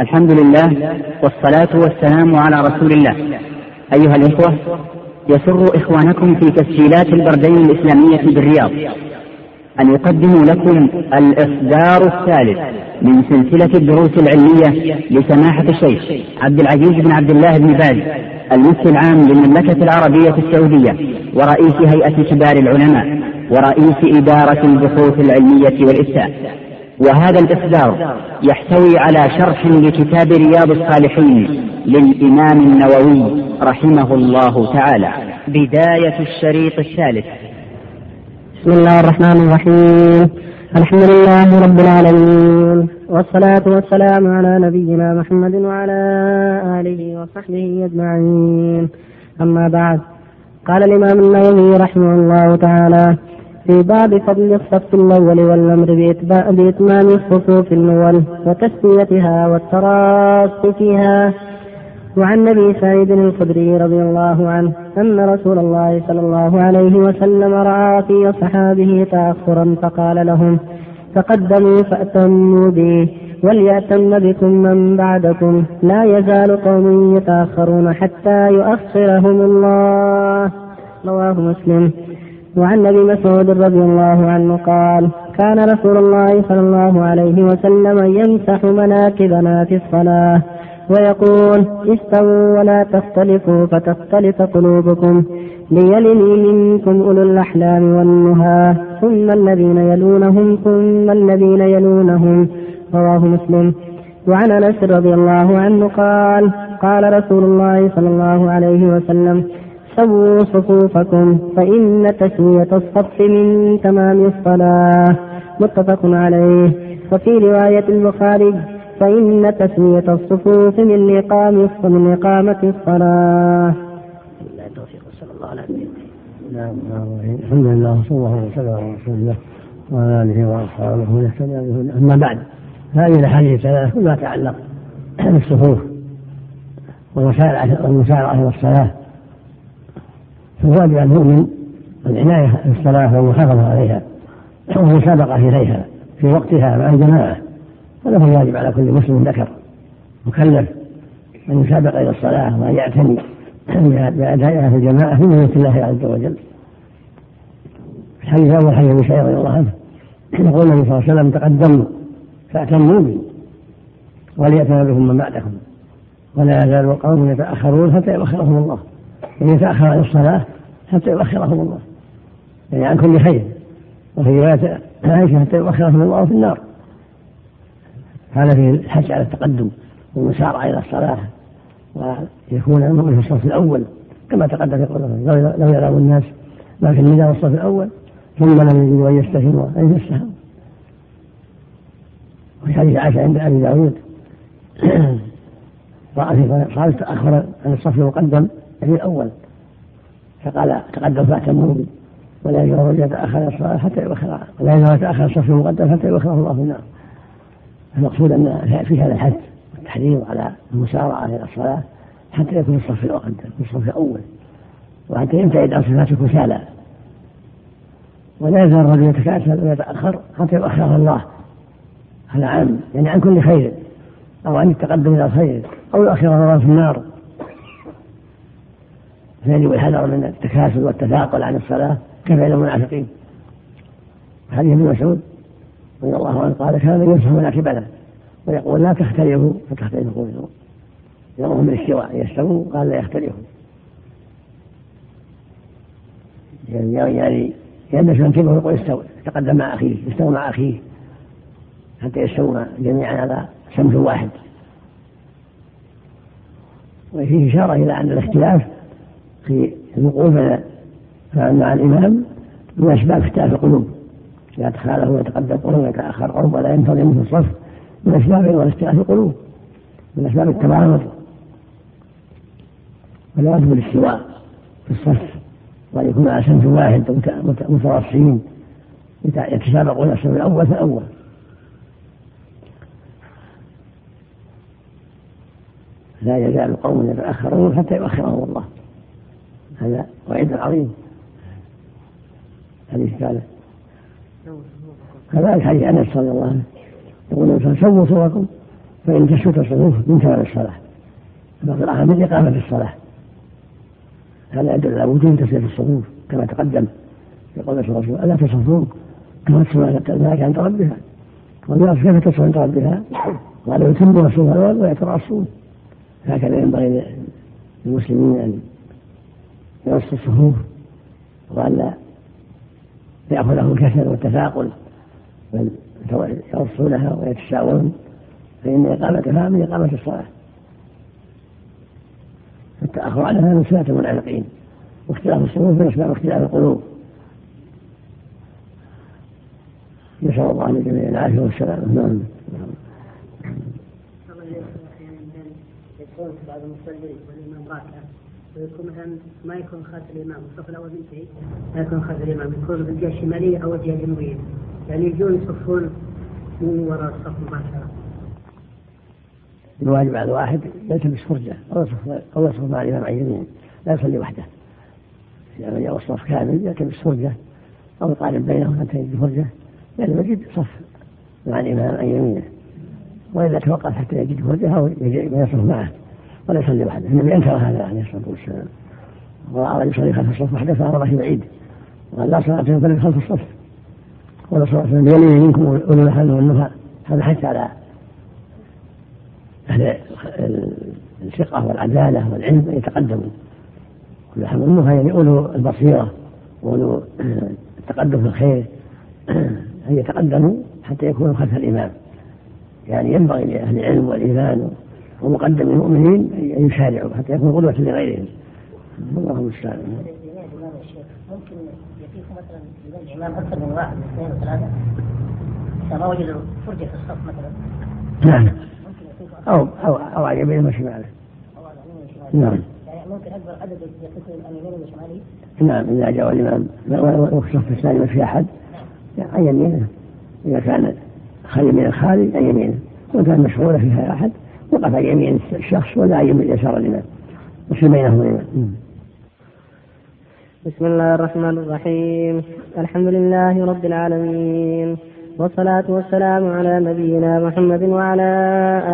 الحمد لله والصلاة والسلام على رسول الله. أيها الإخوة يسر إخوانكم في تسجيلات البردين الإسلامية بالرياض. أن يقدموا لكم الإصدار الثالث من سلسلة الدروس العلمية لسماحة الشيخ عبد العزيز بن عبد الله بن باز المفتي العام للمملكة العربية السعودية ورئيس هيئة كبار العلماء ورئيس إدارة البحوث العلمية والإفتاء. وهذا الإصدار يحتوي على شرح لكتاب رياض الصالحين للإمام النووي رحمه الله تعالى. بداية الشريط الثالث. بسم الله الرحمن الرحيم. الحمد لله رب العالمين والصلاة والسلام على نبينا محمد وعلى آله وصحبه أجمعين. أما بعد قال الإمام النووي رحمه الله تعالى في باب فضل الصف الأول والأمر بإتمام الصفوف الأول وتسويتها والتراص فيها. وعن ابي سعيد الخدري رضي الله عنه أن رسول الله صلى الله عليه وسلم رأى في اصحابه تأخرا فقال لهم تقدموا فأتموا بي وليأتم بكم من بعدكم. لا يزال قوم يتأخرون حتى يؤخرهم الله. رواه مسلم. وعن أبي مسعود رضي الله عنه قال كان رسول الله صلى الله عليه وسلم يمسح مناكبنا في الصلاة ويقول استووا ولا تختلفوا فتختلف قلوبكم ليلني منكم أولو الأحلام والنهى ثم الذين يلونهم ثم الذين يلونهم رواه مسلم. وعن أنس رضي الله عنه قال قال رسول الله صلى الله عليه وسلم سووا صفوفكم فإن تسوية الصف من تمام الصلاة. متفق عليه. وفي رواية البخاري فإن تسوية الصفوف من إقام من إقامة الصلاة. نعم الحمد لله وصلى الله وسلم على رسول الله وعلى آله وأصحابه ومن اهتدى أما بعد هذه الأحاديث الثلاث كلها تعلق بالصفوف والمسارعه إلى الصلاه فواجب المؤمن العناية بالصلاة والمحافظة عليها والمسابقة إليها في وقتها مع الجماعة هذا هو الواجب على كل مسلم ذكر مكلف أن يسابق إلى الصلاة وأن يعتني بأدائها في الجماعة في ملة الله عز وجل. الحديث الأول حديث أبي رضي الله عنه يقول النبي صلى الله عليه وسلم تقدموا فاعتموا بي وليأتنا بكم من بعدكم ولا يزال القوم يتأخرون حتى يؤخرهم الله أن يتأخر عن الصلاة حتى يؤخرهم الله. يعني عن كل خير. وفي رواية عائشة حتى يؤخرهم الله في النار. هذا في الحث على التقدم والمسارعة إلى الصلاة. ويكون المؤمن في الصف الأول كما تقدم في قوله لو يعلم الناس ما في النداء والصف الأول ثم لم يجدوا أن يستهموا أن يستهموا وفي حديث عائشة عند أبي داود رأى في صلاة تأخر عن الصف المقدم في الأول. فقال تقدم فاعتموا بي ولا يجوز يتأخر الصلاة حتى يؤخر ولا يجوز يتأخر الصف المقدم حتى يؤخره الله في النار. المقصود أن في هذا الحث والتحريض على المسارعة إلى الصلاة حتى يكون الصف المقدم الصف الأول وحتى يبتعد عن صفات الكسالى. ولا يزال الرجل يتكاسل ويتأخر حتى يؤخره الله هذا عام يعني عن كل خير أو عن التقدم إلى الخير أو يؤخره الله في النار. فيجب الحذر من التكاسل والتثاقل عن الصلاة كفعل المنافقين؟ حديث ابن مسعود رضي الله عنه قال كان يمسح مناكبنا ويقول لا تختلفوا فتختلف قلوبكم يأمرهم بالاستواء يستووا قال لا يختلفوا. يعني يعني يلبس منكبه ويقول استوى يتقدم مع أخيه يستوى مع أخيه حتى يستووا جميعا على سمت واحد. وفيه إشارة إلى أن الاختلاف في الوقوف مع الإمام من أسباب اختلاف القلوب. إذا تخالف ويتقدم قلوب ويتأخر قلوب ولا ينتظم في الصف من أسباب أيضا اختلاف القلوب من أسباب التباعد. ولا يجب الاستواء في الصف وأن يكون على سمت واحد متراصين يتسابقون الصف الأول فالأول. لا يزال قوم يتأخرون حتى يؤخرهم الله. هذا وعيد عظيم. حديث قال كذلك حديث أنس رضي الله عنه يقول سووا صوركم فإن تسوت الصفوف من تمام الصلاة. بعض الأحاديث إقامة الصلاة هذا يدل على وجود تسوية الصفوف كما تقدم في قول الرسول ألا تصفون كما تصفون الملائكة عند ربها. والناس كيف تصفون عند ربها؟ قالوا يتموا الصفوف الأول ويتراصون. هكذا ينبغي للمسلمين أن يرصوا الصفوف وأن لا يأخذهم الكسل والتثاقل بل يرصونها ويتساوون فإن إقامتها من إقامة الصلاة. التأخر عنها من سنة المنافقين واختلاف الصفوف من أسباب اختلاف القلوب. نسأل الله أن الجميع العافية والسلامة نعم. يكون بعض المصلين والإمام راكع. ويكون مثلا ما يكون خلف الإمام. الصف الأول منتهي ما يكون خلف الإمام. يكون بالجهة الشمالية أو الجهة الجنوبية. يعني يجون يصفون من وراء الصف مباشرة. الواجب على الواحد يلتمس فرجة. أو يصف أو يصف مع الإمام عن يمينه لا يصلي وحده. إذا من جاء الصف كامل يلتمس فرجة. أو يقارب بينهم حتى يجد فرجة يعني يجد صف مع الإمام عن يمينه وإذا توقف حتى يجد فرجة أو يصف معه. ولا يصلي وحده. النبي أنكر هذا عليه الصلاة والسلام. وأراد يصلي خلف الصف وحده فأمر في بعيد وقال لا صلاة ينفرد خلف الصف. ولا صلاة بيمين منكم أولو الحل والنهى هذا حث على أهل الثقة والعدالة والعلم أن يتقدموا. كل حمل النهى يعني أولو البصيرة وأولو التقدم في الخير. أن يتقدموا حتى يكونوا خلف الإمام. يعني ينبغي لأهل العلم والإيمان ومقدم المؤمنين أن يسارعوا حتى يكونوا قدوة لغيرهم. الله المستعان. ممكن يكون مثلا الإمام أكثر من واحد من اثنين وثلاثة إذا ما وجدوا فرجة في الصف مثلا نعم. أو أو أو على يمينه وشماله. نعم. يعني ممكن أكبر عدد يقسم عن يمينه وشماله نعم إذا جاء الإمام والصف الثاني ما في أحد عن يمينه. إذا كان خالي من الخالي عن يمينه. وكان مشغولة فيها أحد وقف عن يمين الشخص ولا عن يمين يسار الإمام وفي بينهما الإمام بسم الله الرحمن الرحيم. الحمد لله رب العالمين. والصلاة والسلام على نبينا محمد وعلى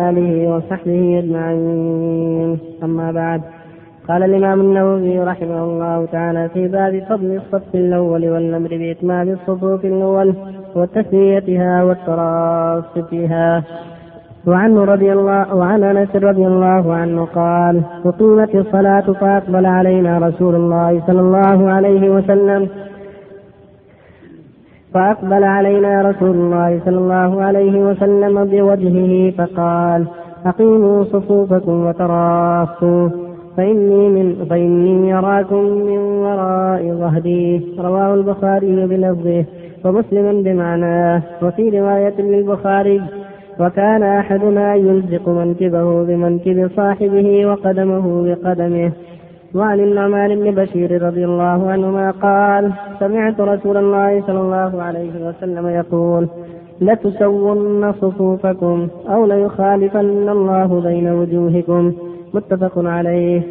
آله وصحبه أجمعين. أما بعد قال الإمام النووي رحمه الله تعالى في باب فضل الصف الأول والأمر بإتمام الصفوف الأول وتسميتها والتراص فيها وعنه رضي الله وعن أنس رضي الله عنه قال أقيمت الصلاة فأقبل علينا رسول الله صلى الله عليه وسلم. فأقبل علينا رسول الله صلى الله عليه وسلم بوجهه فقال أقيموا صفوفكم وتراصوا فإني من فإني يراكم من وراء ظهري. رواه البخاري بلفظه ومسلم بمعناه. وفي رواية للبخاري وكان أحدنا يلزق منكبه بمنكب صاحبه وقدمه بقدمه. وعن النعمان بن بشير رضي الله عنهما قال سمعت رسول الله صلى الله عليه وسلم يقول لتسون صفوفكم أو ليخالفن الله بين وجوهكم. متفق عليه.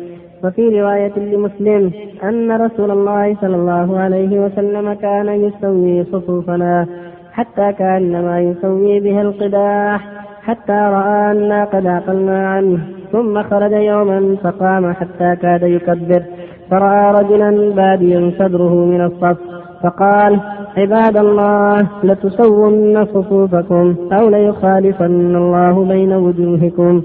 وفي رواية لمسلم أن رسول الله صلى الله عليه وسلم كان يسوي صفوفنا. حتى كأنما يسوي بها القداح حتى رأى أنا قد عقلنا عنه ثم خرج يوما فقام حتى كاد يكبر. فرأى رجلا باديا صدره من الصف فقال عباد الله لتسون صفوفكم أو ليخالفن الله بين وجوهكم.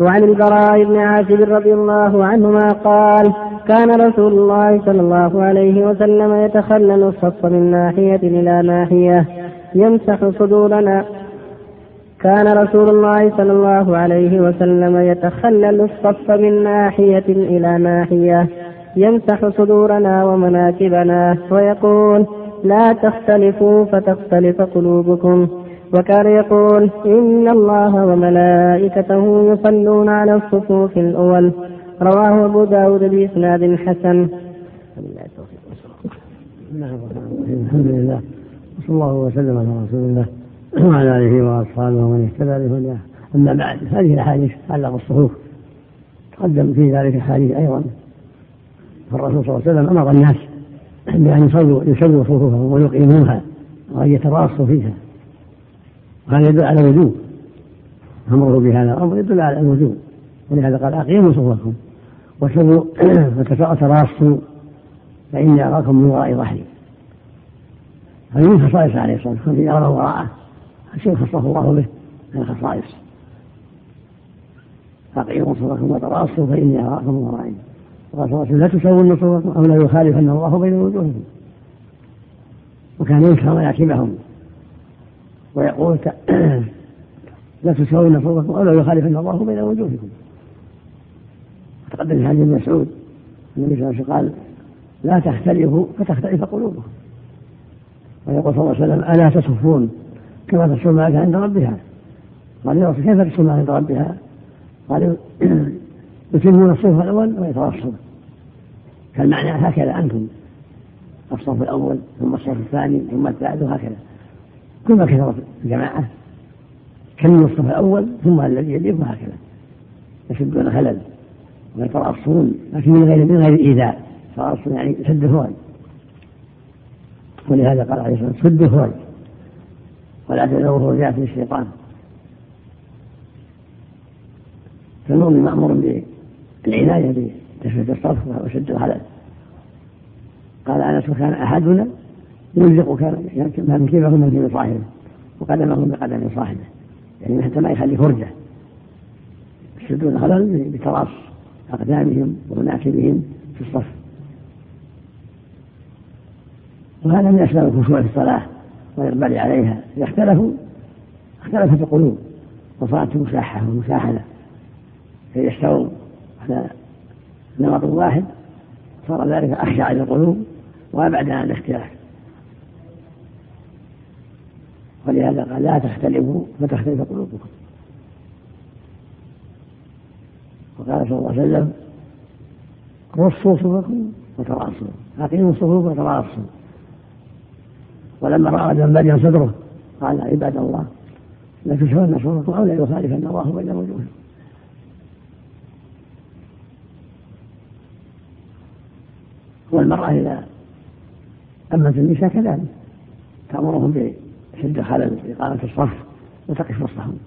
وعن البراء بن عازب رضي الله عنهما قال كان رسول الله صلى الله عليه وسلم يتخلل الصف من ناحية إلى ناحية. يمسح صدورنا. كان رسول الله صلى الله عليه وسلم يتخلل الصف من ناحية إلى ناحية. يمسح صدورنا ومناكبنا ويقول لا تختلفوا فتختلف قلوبكم. وكان يقول إن الله وملائكته يصلون على الصفوف الأول. رواه أبو داود بإسناد حسن. الحمد لله. وصلى الله وسلم على رسول الله وعلى آله وأصحابه ومن اهتدى بهداه. أما بعد هذه الأحاديث تعلق الصفوف تقدم في ذلك احاديث أيضا. فالرسول صلى الله عليه وسلم أمر الناس بأن يصلوا يسووا صفوفهم ويقيموها وأن يتراصوا فيها. وهذا يدل على وجوب أمره بهذا الأمر يدل على الوجوب. ولهذا قال أقيموا صفوفكم وسروا وتراصوا فإني أراكم من وراء ظهري. هذه من خصائص عليه الصلاة والسلام يرى وراءه. شيء خصه الله به من الخصائص. أقيموا صفوفكم وتراصوا فإني أراكم ورائي وقال صلى الله عليه وسلم لا تسوون صفوفكم أو لا يخالفن الله بين وجوهكم. وكان ينكر مناكبهم ويقول لا تسوون صوبكم أو لا يخالفن الله بين وجوهكم. تقدم في حديث ابن مسعود النبي صلى الله عليه وسلم قال لا تختلفوا فتختلف قلوبكم. ويقول صلى الله عليه وسلم ألا تصفون كما تصف الملائكه عند ربها؟ قال يا رسول كيف تصف عند ربها؟ قال يتمون الصف الأول ويتوسطون فالمعنى هكذا أنتم الصف الأول ثم الصف الثاني ثم الثالث وهكذا. كلما كثرت الجماعة كملوا الصف الأول ثم الذي يليه وهكذا. يسدون خلل ويتراصون لكن من غير من غير إيذاء. تراصون يعني سد الفرج ولهذا قال عليه الصلاة والسلام سد الفرج ولا تدعوا فرجات للشيطان فالمؤمن مأمور بالعناية بتسويه الصف وشد الخلل. قال أنس وكان أحدنا يلزق كان كيفه من كيف صاحبه وقدمه بقدم صاحبه. يعني حتى ما يخلي فرجة. يشدون خلل بتراص أقدامهم ومناكبهم في الصف وهذا من أسباب الخشوع في الصلاة والإقبال عليها. إذا اختلفوا اختلفت القلوب وصارت مشاحة ومشاحنة. فيستووا على نمط واحد صار ذلك اخشع للقلوب وابعد عن الاختلاف. ولهذا قال لا تختلفوا فتختلف قلوبكم. وقال صلى الله عليه وسلم رصوا صفوفكم وتراصوا أقيموا الصفوف وتراصوا ولما رأى ذنبا صدره قال عباد الله لا تشهرن صفوفكم أو لا يخالفن الله بين وجوهكم والمرأة إذا أمت النساء كذلك تأمرهم شد خلل إقامة الصف وتقف وسطهم.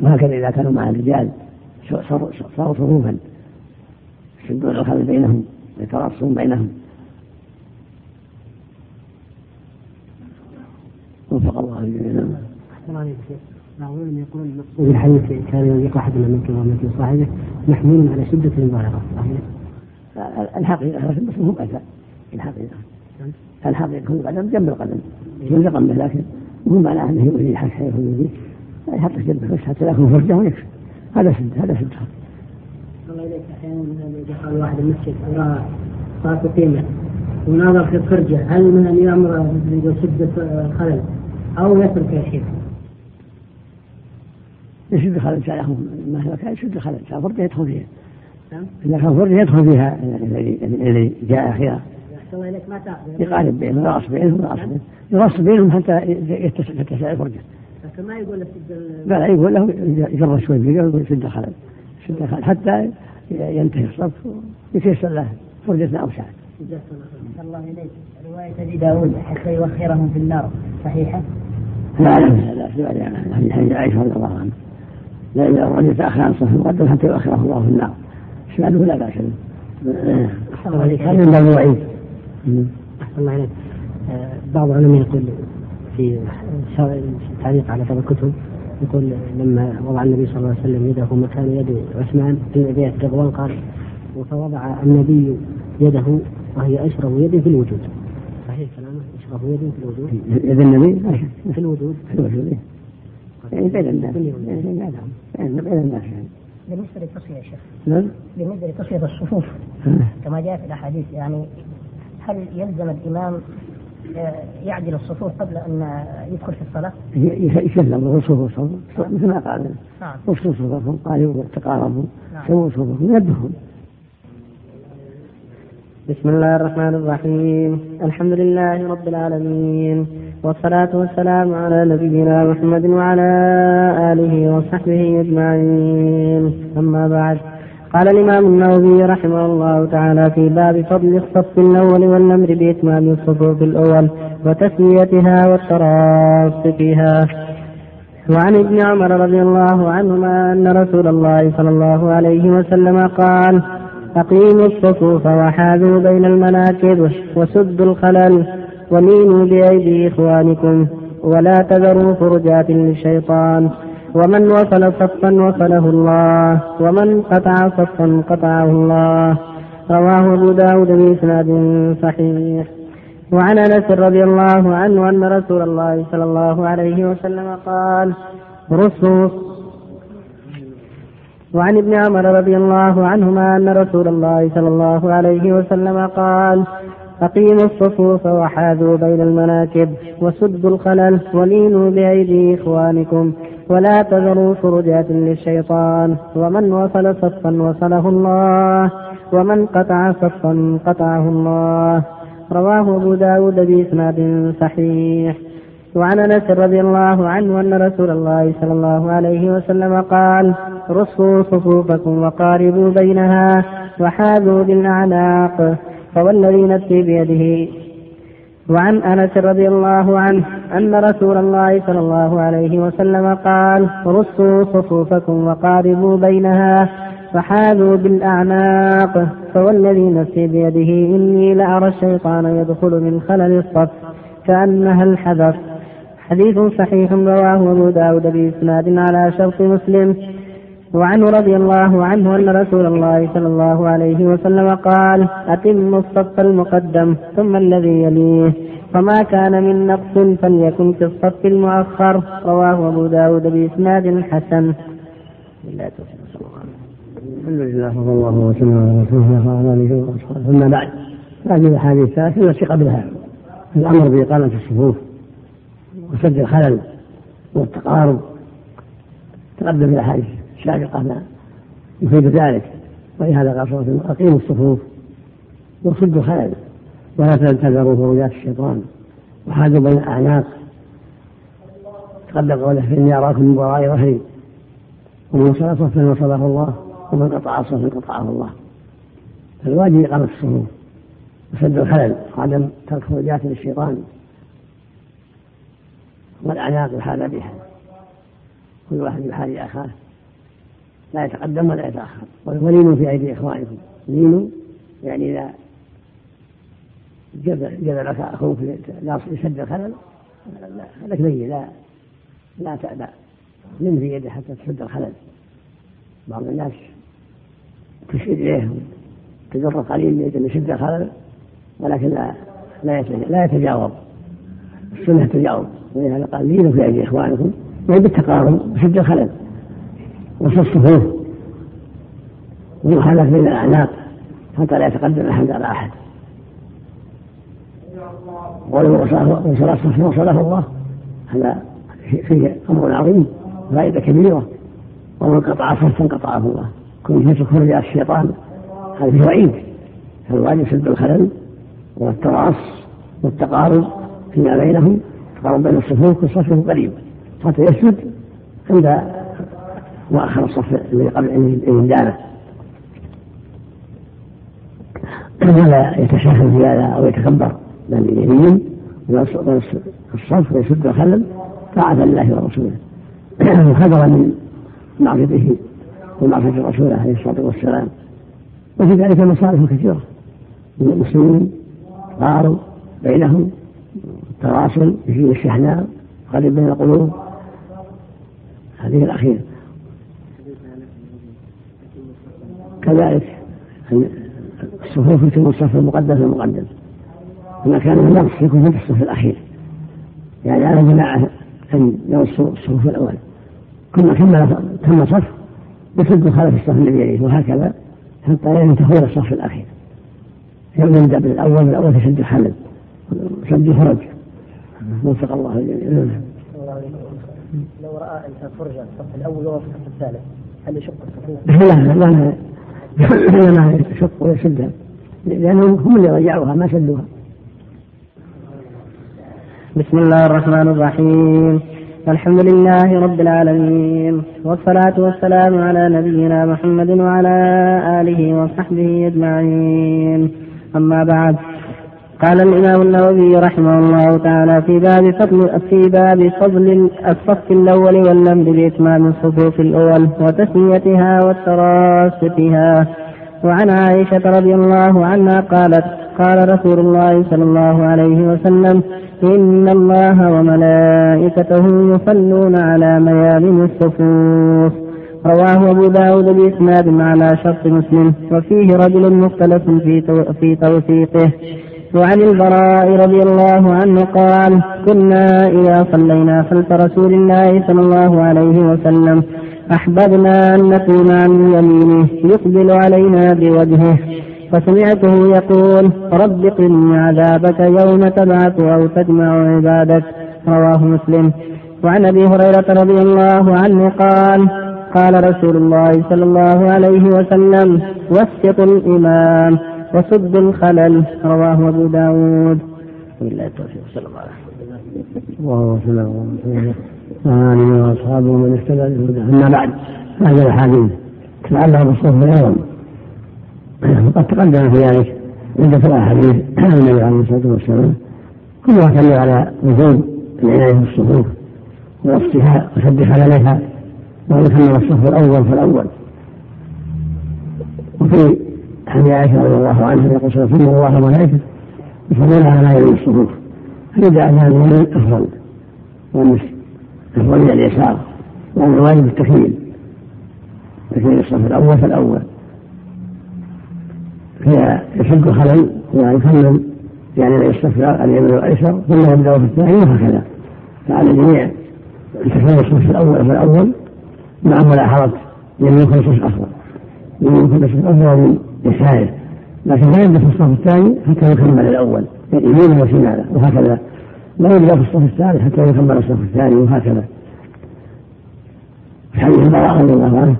وهكذا إذا كانوا مع الرجال صاروا صفوفا يشدون الخلل بينهم ويتراصون بينهم وفق الله الجميع معقول يقولون المقصود الحديث كان يضيق أحدنا منك ومنك صاحبه محمول على شدة المبالغة؟ الحقيقة شده مو الحقيقة. الحقيقة يكون القدم جنب القدم. يلزق به لكن مو معناه أنه يؤذي حتى يؤذي يحط جنبه بس حتى ياكل فرجه ويكفي. هذا سد هذا سد الله إليك أحيانا دخل واحد المسجد وراى صلاة قيمه وناظر في الفرجة هل من ان يامر يسد الخلل أو يترك يا شيخ؟ يشد الخلل ان شاء الله ما كان يشد الخلل كان فرجه يدخل فيها نعم. إذا كان فرجه يدخل فيها الذي جاء تأخذ يقارب بينهم يراص بينهم يراص بينهم يراص بينهم حتى يتسع الفرجة لكن ما يقول له لا يقول له يجرب شوي بيده ويقول شد خلل شد خلل حتى ينتهي الصف ويتيسر له فرجة أوسع. الله إليك رواية أبي داود حتى يوخرهم في النار صحيحة؟ لا لا لا في حديث عائشة رضي الله عنها لا إذا الرجل يتأخر عن الصف المقدم حتى يؤخره الله في النار. إسناده لا بأس به. هذا من باب الوعيد. أحسن الله عليك آه، بعض العلماء يقول في تعليق على بعض الكتب يقول لما وضع النبي صلى الله عليه وسلم يده مكان يد عثمان في بيت رضوان قال فوضع النبي يده وهي اشرف يد في الوجود. صحيح كلامه؟ اشرف يد في الوجود. يد النبي؟ في الوجود. في الوجود. يعني بين الناس. يعني بين الناس. يعني بالنسبة للتصفية يا شيخ. نعم. بالنسبة لتصفية الصفوف كما جاء في الأحاديث يعني هل يلزم الإمام آه، يعدل الصفوف قبل أن يدخل في الصلاة؟ يسلم الصفوف. مثل ما قال. نعم. وصلوا صفوفهم قالوا تقاربوا نعم. سووا صفوفهم نبههم بسم الله الرحمن الرحيم. الحمد لله رب العالمين. والصلاة والسلام على نبينا محمد وعلى آله وصحبه أجمعين. أما بعد قال الإمام النووي رحمه الله تعالى في باب فضل الصف الأول والأمر بإتمام الصفوف الأول وتسويتها والتراص فيها. وعن ابن عمر رضي الله عنهما أن رسول الله صلى الله عليه وسلم قال أقيموا الصفوف وحاذوا بين المناكب وسدوا الخلل. ولينوا بأيدي إخوانكم ولا تذروا فرجات للشيطان. ومن وصل صفا وصله الله ومن قطع صفا قطعه الله. رواه أبو داود بإسناد صحيح. وعن أنس رضي الله عنه أن رسول الله صلى الله عليه وسلم قال رصوا وعن ابن عمر رضي الله عنهما أن رسول الله صلى الله عليه وسلم قال أقيموا الصفوف وحاذوا بين المناكب وسدوا الخلل ولينوا بأيدي إخوانكم ولا تذروا فرجات للشيطان ومن وصل صفا وصله الله ومن قطع صفا قطعه الله رواه أبو داود بإسناد صحيح وعن أنس رضي الله عنه أن رسول الله صلى الله عليه وسلم قال رصوا صفوفكم وقاربوا بينها وحاذوا بالأعناق فوالذي نفسي بيده. وعن أنس رضي الله عنه أن رسول الله صلى الله عليه وسلم قال رصوا صفوفكم وقاربوا بينها فحاذوا بالاعناق فوالذي نفسي بيده إني لأرى الشيطان يدخل من خلل الصف كأنها الحذف. حديث صحيح رواه أبو داود بإسناد على شرط مسلم. وعنه رضي الله عنه أن رسول الله صلى الله عليه وسلم قال أتم الصف المقدم ثم الذي يليه. فما كان من نقص فليكن في الصف المؤخر. رواه أبو داود بإسناد حسن. الحمد لله صلى الله وسلم على رسول الله وعلى آله وصحبه ثم بعد هذه الأحاديث الثلاث التي قبلها. الأمر بإقامة الصفوف وسد الخلل والتقارب. تقدم الأحاديث. السابقة ما يفيد ذلك ولهذا قال صلى الله عليه وسلم أقيموا الصفوف وصدوا خلل ولا تنتظروا فرجات الشيطان وحاذوا بين الأعناق تقدم قوله فإني أراكم من وراء ظهري ومن وصل صفا وصله الله ومن قطع صفا قطعه الله. فالواجب إقامة الصفوف وسد الخلل وعدم ترك فرجات للشيطان. والأعناق يحاذى بها. كل واحد يحاذي أخاه. لا يتقدم ولا يتأخر. ولينوا في أيدي إخوانكم. لينوا يعني إذا جذلك أخوك لسد الخلل لك لي لا لا تأبى. لم في يده حتى تسد الخلل. بعض الناس تشير إليه تجر قليل يريد أن يسد الخلل ولكن لا لا لا يتجاوب. السنة تجاوب. ولهذا قال لينوا في أيدي إخوانكم يعني بالتقارب وسد الخلل. وفي الصفوف ويخالف بين الأعناق حتى لا يتقدم أحد على أحد. ولو وصل الصف وصله الله هذا فيه أمر عظيم فائدة كبيرة. ومن قطع صفا قطعه الله. كن يترك رجاء الشيطان هذا فيه وعيد فالواجب سد الخلل والتراص والتقارب فيما بينهم تقارب بين الصفوف والصف قريب حتى يسجد عند وآخر الصف الذي قبل ان دانه ولا يتشهد في هذا أو يتكبر بل يمين الصف ويسد الخلل طاعة لله ورسوله. وحذر من معرفته ومعرفة الرسول عليه الصلاة والسلام. وفي ذلك مصالح كثيرة من المسلمين قاروا بينهم تواصل يشيل الشحناء قريب بين القلوب. هذه الأخيرة. كذلك. الصفوف يتم الصف المقدم في المقدم وما كان من نقص يكون في الصف الأخير. يعني على جماعة أن ينصوا الصفوف الأول. كل كمل تم صف يسد خلف الصف الذي يليه وهكذا حتى ينتهي إلى الصف الأخير. يبدأ بالأول بالأول تشد الحلل شد الفرج وفق الله الجميع. لو رأى انسان فرجه الصف الأول وهو في الصف الثالث هل يشق الصفوف؟ لا لا. إنما يشق ويسدها لأنهم هم اللي رجعوها ما سدوها بسم الله الرحمن الرحيم. الحمد لله رب العالمين. والصلاة والسلام على نبينا محمد وعلى آله وصحبه أجمعين. أما بعد قال الإمام النووي رحمه الله تعالى في باب فضل في باب فضل الصف الأول والأمر بإتمام الصفوف الأول وتسميتها والتراص فيها وعن عائشة رضي الله عنها قالت قال رسول الله صلى الله عليه وسلم إن الله وملائكته يصلون على ميامن الصفوف. رواه أبو داود بإسناد على شرط مسلم. وفيه رجل مختلف في توثيقه. وعن البراء رضي الله عنه قال كنا إذا صلينا خلف رسول الله صلى الله عليه وسلم أحببنا أن نكون عن يمينه يقبل علينا بوجهه فسمعته يقول رب قني عذابك يوم تبعث أو تجمع عبادك. رواه مسلم. وعن أبي هريرة رضي الله عنه قال قال رسول الله صلى الله عليه وسلم وسط الإمام. وسد الخلل رواه أبو داود. بالله التوفيق صلى الله عليه وسلم. الله وسلم. وآله وأصحابه من اهتدى بهداه أما بعد هذه الأحاديث تتعلق بالصف الأول وقد تقدم في ذلك عدة أحاديث عن النبي عليه الصلاة والسلام. كلها تدل على وجود العناية بالصفوف ووصفها وسد خللها وأن يكمل الصف الأول فالأول وفي حديث عائشة رضي الله عنها يقول صلى الله عليه وملائكته يصلون على يلي الصفوف. فيدعى أن اليمين أفضل وأن أفضل إلى اليسار وأن الواجب التكميل. تكميل الصف الأول فالأول. فيشد الخلل ويكمل يعني الصف اليمين والايسر ثم يبدأ في الثاني وهكذا. فعلى الجميع تكمل الصف الأول فالأول مع ملاحظه يمين كل صف افضل يمين كل صف افضل يساره لكن لا يبدا في الصف الثاني حتى يكمل الأول. يمينه وشماله وهكذا. لا يبدا في الصف الثالث حتى يكمل الصف الثاني وهكذا. حديث البراء رضي الله عنه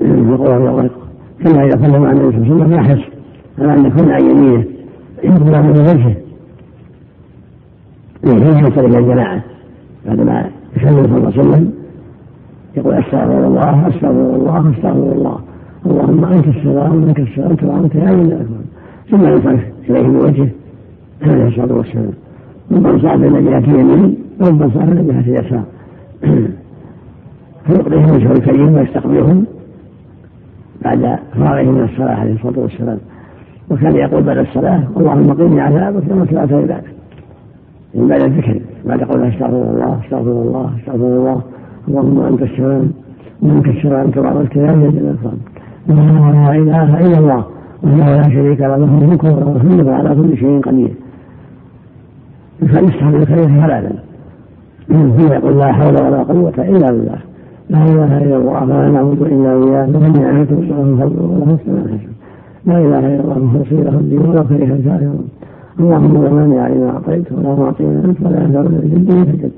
يقول رضي الله عنه كما إذا صلى مع النبي صلى الله عليه وسلم يحرص على أن يكون عن يمينه يقبل من وجهه. يحين يصل إلى الجماعة. بعدما يسلم صلى الله عليه وسلم. يقول أستغفر الله أستغفر الله أستغفر الله. اللهم انت السلام منك السلام تبارك يا من ثم ينصرف إليه بوجهه عليه الصلاة والسلام. ربما صعد إلى جهة يمين وربما صعد إلى جهة يسار. فيقضيهم وجهه الكريم ويستقبلهم بعد فراغه من الصلاة عليه الصلاة والسلام. وكان يقول بعد الصلاة اللهم قني عذابك يوم تبعث عبادك يعني بعد الذكر بعد قول أستغفر الله أستغفر الله أستغفر الله اللهم أنت السلام ومنك السلام تبارك يا ذا الجلال لا إله إلا الله وحده لا شريك له له الملك وله الحمد وعلى كل شيء قدير. فيستحب الخير ثلاثا ثم يقول لا حول ولا قوة إلا بالله. لا إله إلا الله لا نعبد إلا إياه له النعمة وله الفضل وله الثناء لا إله إلا الله مخلصين له الدين ولو كره الكافرون اللهم لا مانع لما أعطيت ولا معطي أنت ولا ينفع ذا الجد منك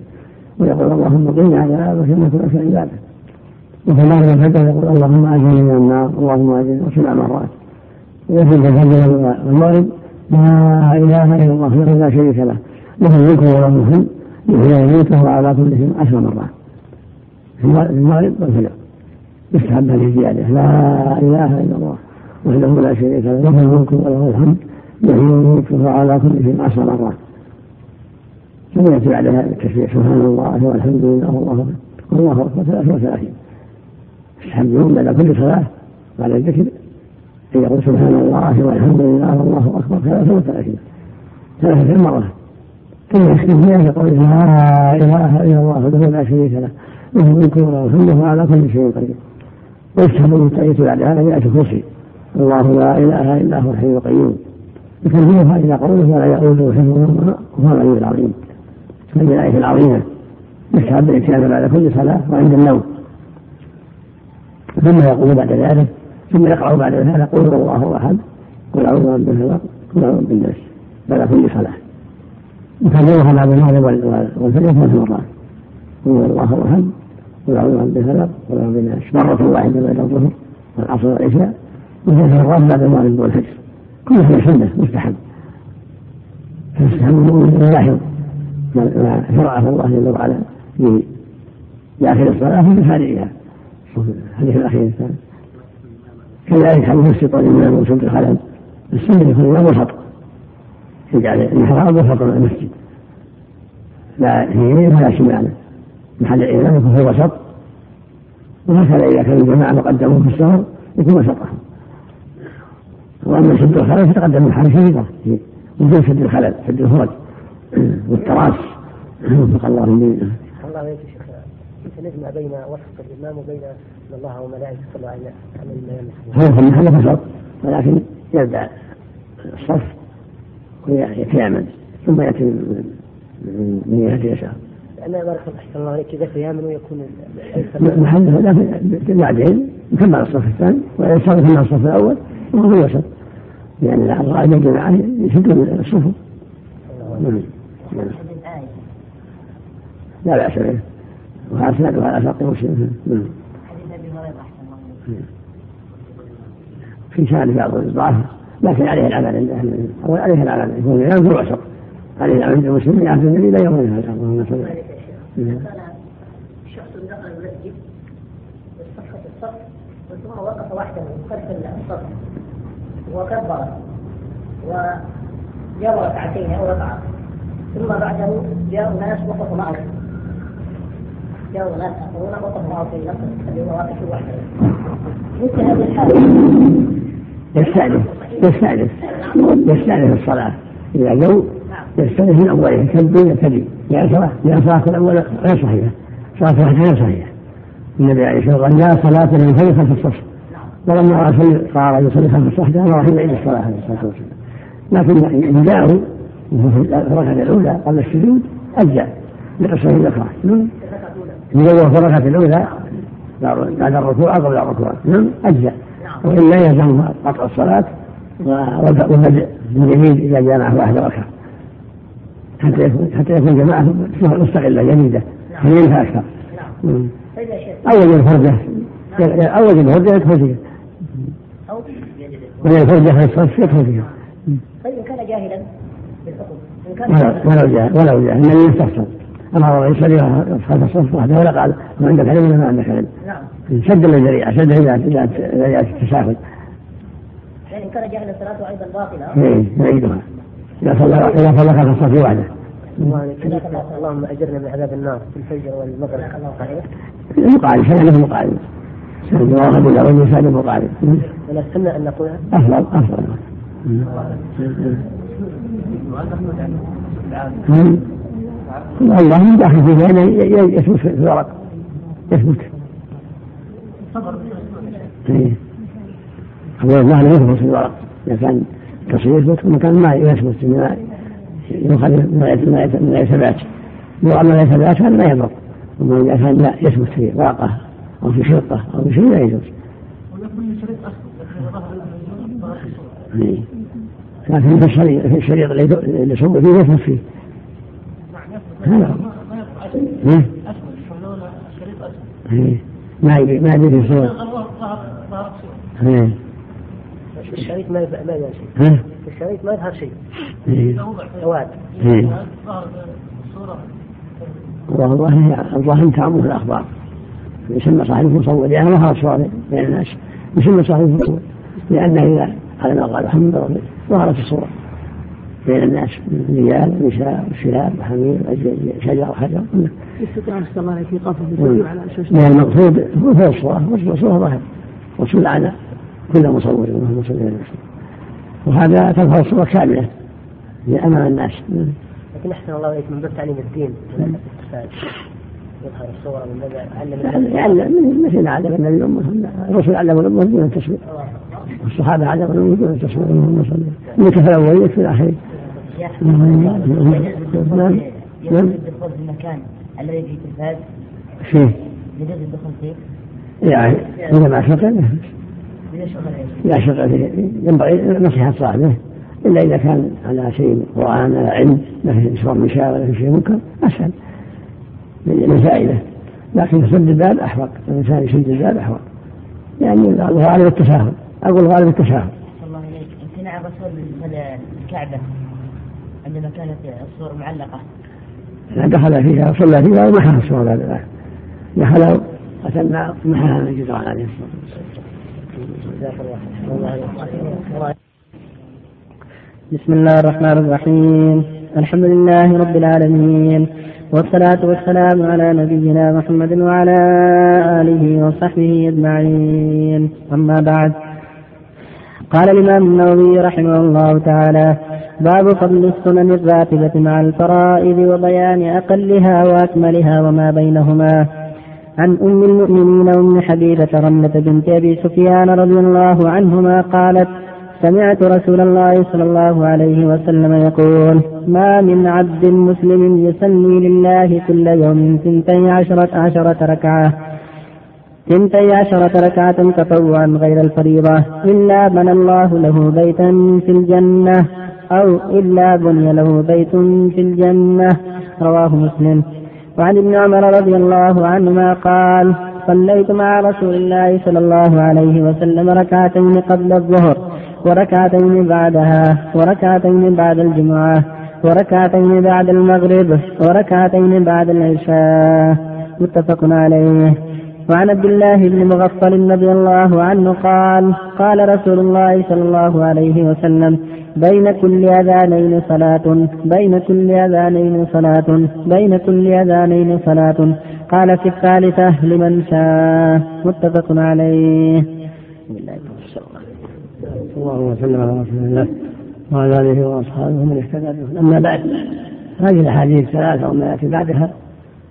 ويقول اللهم قني عذابك إنك لك عبادك وثلاثة فجأة يقول اللهم أجرني من النار اللهم أجرني وسبع مرات ويثبت الفجر المغرب لا إله إلا الله لا شريك له. له الملك وله الحمد يحيي ويميت على كل شيء عشر مرات. في المغرب والفجر. يستحب هذه الزيادة. لا إله إلا الله وحده لا شريك له. له الملك وله الحمد يحيي ويميت على كل شيء عشر مرات. ثم يأتي بعدها التشريع سبحان الله والحمد لله والله أكبر والله أكبر 33 يحمدون بعد كل صلاة بعد الذكر. أن يقول سبحان الله والحمد لله والله أكبر كذا وثلاثين ثلاثين ثلاثة مرات ثم يختم بها قوله لا إله إلا الله وحده لا شريك له. له الملك وله الحمد وهو على كل شيء قدير. ويفتح من تأييد بعد هذا مئة كرسي. الله لا إله إلا هو الحي القيوم. يكملها إلى قوله ولا يؤوده حفظهما وهو العلي العظيم. هذه الآية العظيمة. يستحب الاتيان بعد كل صلاة وعند النوم. ثم يقول بعد ذلك ثم يقرأ بعد ذلك قل هو الله أحد قل أعوذ برب الفلق قل أعوذ بالناس بعد كل صلاة. يكررها بعد المغرب والفجر ثلاث مرات. قل هو الله أحد قل أعوذ برب الفلق قل أعوذ بالناس مرة واحدة بعد الظهر والعصر والعشاء وثلاث مرات بعد المغرب والفجر. كل شيء سنة مستحب. فيستحب المؤمن ان يلاحظ ما شرعه الله جل وعلا في اخر الصلاة في خارجها الحديث الاخير الثاني كذلك حديث السطر الامام وسد الخلل. السنة يكون الإمام وسط يجعل المحراب وفق المسجد. لا يمين ولا شمالا محل الإمام يكون في الوسط. وهكذا إذا كان الجماعة مقدمون في السفر يكون وسطهم. وأما سد الخلل فتقدم الحرف في وجود سد الخلل سد الفرج. والتراس. وفق الله من الله نجمع بين وصف الإمام وبين أن الله وملائكته صلى الله عليه وسلم. هو في محل ولكن يبدأ الصف ويتيامن ثم يأتي من يهدي يسار أنا بارك الله أحسن الله عليك إذا تيامن ويكون محله لكن بعدين يكمل الصف الثاني ويصرف من الصف الأول وهو في الوسط. لأن الغالب الجماعة يشدون الصفوف لا بأس به. وأسنده على شرط مسلم في شأن بعض الضعف لكن عليه العمل عند أهل العلم. أو عليه العمل يكون في الوسط عليه العمل عند المسلمين عهد النبي لا يوم هذا. اللهم صل شخص دخل المسجد واستفحت الصف ثم وقف وحده خلف الصف وكبر. وجاب ركعتين أو ركعه ثم بعده جاء ناس وقفوا معه. يستأنف. يستأنف. الصلاة. إذا جو يستأنف من أوله يكبر يبتدي لأن صلاة لأن صلاة الأول غير صحيحة. صلاة الواحد غير صحيحة. النبي عليه الصلاة والسلام لا صلاة لمن خلف الصف ولما رأى قال يصلي خلف الصف قال راح يعيد الصلاة عليه الصلاة والسلام. لكن إن جاءوا في الركعة الأولى قبل السجود أجزاء لقصة الأخرى نعم في الركعة الأولى بعد الركوع قبل الركوع نعم أجزاء وإلا يلزم قطع الصلاة والبدء باليمين إذا جاء معه واحد ركعة حتى يكون حتى يكون جماعة مستقلة جديدة. يمينها أكثر؟ أول الفردة أول الفردة يدخل فيها ولا الفردة في الصف يدخل فيها طيب كان جاهلا بالحكم. ولو جاهل ولو جاهل النبي يستفسر أمر يصلي خلف الصف وحده ولا قال ما عندك علم ولا ما عندك علم. نعم. شد الذريعة شد إلى إلى التساهل. يعني إن كان جاهلا صلاته أيضا باطلة. إيه يعيدها إذا صلى إذا صلى خلف الصف وحده اللهم أجرنا من عذاب النار في الفجر والمغرب. المقارب شيء له واحد ولا رجل سند مقارب ولا السنة أن نقولها أفضل أفضل. الله داخل في بين يثبت في الورق. يثبت. هو الله لا يثبت في الورق. إذا كان تصير يثبت ومكان ما يثبت يؤخذ من غير ثبات لو أما غير ثبات هذا ما يضر. أما إذا كان لا يثبت في ورقة أو في شرطة أو في شيء لا يجوز لكن في الشريط في الشريط اللي صب فيه يثبت فيه. ما يبي ما في صور الشريط ما ما يظهر شيء في الشريط ما يظهر شيء سواد والله الظاهر تعمه الاخبار يسمى صاحب المصور لأنه ظهر الصور بين الناس يسمى صاحب المصور لأنه اذا على ما قال لله ظهرت الصور بين الناس رجال نساء شباب حمير شجر حجر. يستطيع ان الله عليك يقف على المقصود هو في الصورة والصورة ظاهر. والرسول على كل مصور اللهم صل على وهذا تظهر الصورة كاملة أمام الناس. لكن أحسن الله إليك من باب تعليم الدين. يظهر الصورة من باب علم يعلم مثل علم النبي الأمة الرسول علم الأمة دون التصوير والصحابة علموا الأمة دون التصوير اللهم صل إنك في الأولين في الآخرين نعم نعم الدخول في المكان الذي فيه تلفاز فيه يجوز الدخول فيه؟ يعني إذا ما شغل لا شغل ينبغي نصيحة صاحبه إلا إذا كان على شيء قرآن على علم ما في من شاء ولا في شيء منكر أسهل من فائدة لكن سد الباب أحوط الإنسان يسد الباب أحوط يعني الغالب التساهل أقول الغالب التساهل الله إليك امتنع الرسول من الكعبة عندما كانت الصور معلقة. دخل فيها وصلى فيها ومحاها الصور بعد دخل وتم محاها من جدران عليه الصلاة والسلام. بسم الله الرحمن الرحيم. الحمد لله رب العالمين. والصلاة والسلام على نبينا محمد وعلى آله وصحبه أجمعين. أما بعد قال الإمام النووي رحمه الله تعالى باب فضل السنن الراتبة مع الفرائض وبيان أقلها وأكملها وما بينهما. عن أم المؤمنين أم حبيبة رملة بنت أبي سفيان رضي الله عنهما قالت سمعت رسول الله صلى الله عليه وسلم يقول ما من عبد مسلم يصلي لله كل يوم ثنتي عشرة عشرة ركعة. ثنتي عشرة ركعة تطوعا غير الفريضة إلا بنى الله له بيتا في الجنة. أو إلا بني له بيت في الجنة. رواه مسلم. وعن ابن عمر رضي الله عنهما قال صليت مع رسول الله صلى الله عليه وسلم ركعتين قبل الظهر وركعتين بعدها وركعتين بعد الجمعة وركعتين بعد المغرب وركعتين بعد العشاء. متفق عليه. وعن عبد الله بن مغفل رضي الله عنه قال قال رسول الله صلى الله عليه وسلم بين كل أذانين صلاة بين كل أذانين صلاة بين كل أذانين صلاة. قال في الثالثة لمن شاء. متفق عليه. الله وسلم على رسول الله وعلى آله وأصحابه من اهتدى أما بعد هذه الأحاديث الثلاثه وما يأتي بعدها.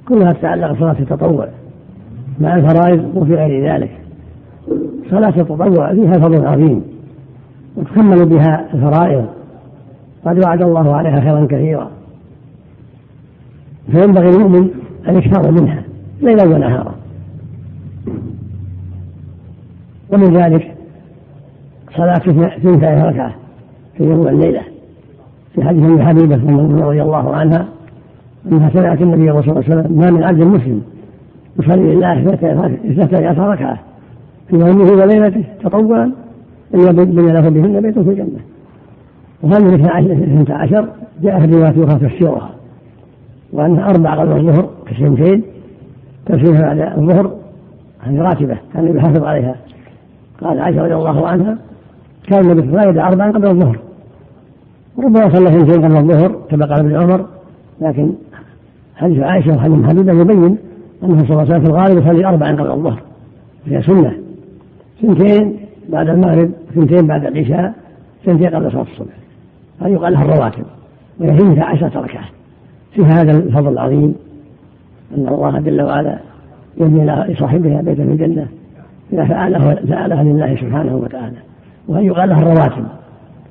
كلها تتعلق بصلاة التطوع. مع الفرائض وفي غير ذلك. صلاة التطوع فيها فضل عظيم وتكمل بها الفرائض. قد وعد الله عليها خيرا كثيرا. فينبغي المؤمن أن يكثر منها ليلا ونهارا. ومن ذلك صلاة اثنتي ركعة في يوم والليلة في حديث ام حبيبة رضي الله عنها أنها سمعت النبي صلى الله عليه وسلم ما من عبد مسلم يصلي لله اثنتي عشر ركعة في يومه وليلته تطوعا إلا بني له بهن بيت في الجنة. وهذه الاثنتا عشر جاء في الروايات أخرى تفسيرها وأنها أربع قبل الظهر كسنتين تفسيرها بعد الظهر هذه راتبة كان النبي يحافظ عليها. قال عائشة رضي الله عنها كان النبي صلى الله أربعا قبل الظهر. ربما صلى سنتين قبل الظهر كما قال ابن عمر لكن حديث عائشة وحديث حبيبة يبين أنه صلى الله عليه وسلم في الغالب يصلي أربعا قبل الظهر هي سنة. سنتين بعد المغرب سنتين بعد العشاء سنتين قبل صلاة الصبح. هذه يقال لها الرواتب وهي اثنتا عشرة ركعة. في هذا الفضل العظيم أن الله جل وعلا يبني لصاحبها بيتا في الجنة إذا فعله فعلها لله سبحانه وتعالى. وهي يقال لها الرواتب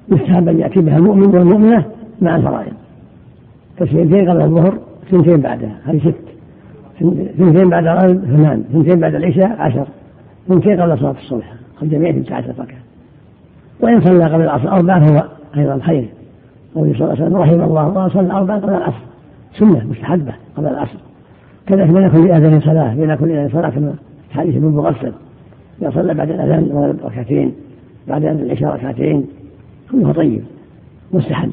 يستحب أن يأتي بها المؤمن والمؤمنة مع الفرائض. فسنتين قبل الظهر سنتين بعدها. هذه ست. سنتين بعد الغرب ثمان سنتين بعد العشاء عشر. سنتين قبل صلاة الصبح الجميع في عشرة ركعة. وإن صلى قبل العصر أربعة فهو أيضا خير. قوله صلى الله عليه وسلم رحم الله الله صلى أربعة قبل العصر. سنة مستحبة قبل العصر. كذلك بين كل أذان صلاة بين كل أذان صلاة كما في حديث ابن مغفل إذا صلى بعد الأذان المغرب ركعتين بعد أذان العشاء ركعتين كله طيب مستحب.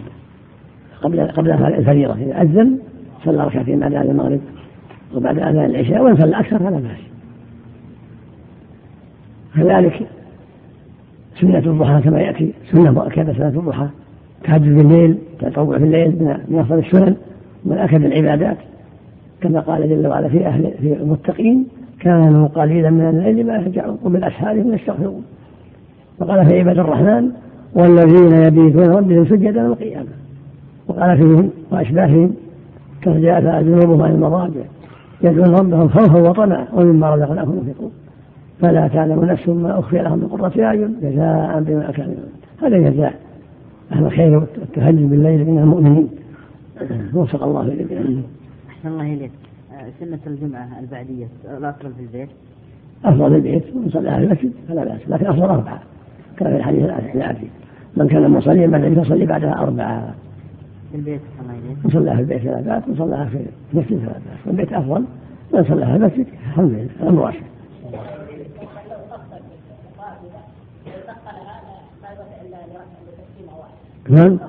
قبل قبل الفريضة. إذا أذن صلى ركعتين بعد أذان المغرب. وبعد أذان العشاء وإن صلى أكثر فلا بأس كذلك سنة الضحى كما يأتي سنة مؤكدة سنة الضحى تهجد بالليل تطوع في الليل من أفضل السنن ومن أكد العبادات. كما قال جل وعلا في أهل في المتقين كانوا قليلا من الليل ما يهجعون وبالأسحار هم يستغفرون. وقال في عباد الرحمن والذين يبيتون ربهم سجدا وقياما وقال فيهم وأشباههم كرجاء جنوبهم عن المضاجع؟ يدعون ربهم خوفا وطمعا ومما رزقناهم ينفقون. فلا تعلم نفس ما أخفي لهم من قرة أعين جزاء بما كانوا هذا جزاء. أهل الخير والتهجد بالليل من المؤمنين. وفق الله إليك أحسن الله إليك. سنة الجمعة البعدية الأفضل في البيت. أفضل في البيت ونصليها في المسجد فلا بأس لكن أفضل أربعة. كما في الحديث الآتي. من كان مصليا بعد فصلي بعدها أربعة. في البيت إليك نصليها في البيت ثلاث بأس ونصليها في المسجد ثلاث بأس والبيت أفضل من صلىها في المسجد. الحمد لله. الأمر واسع نعم.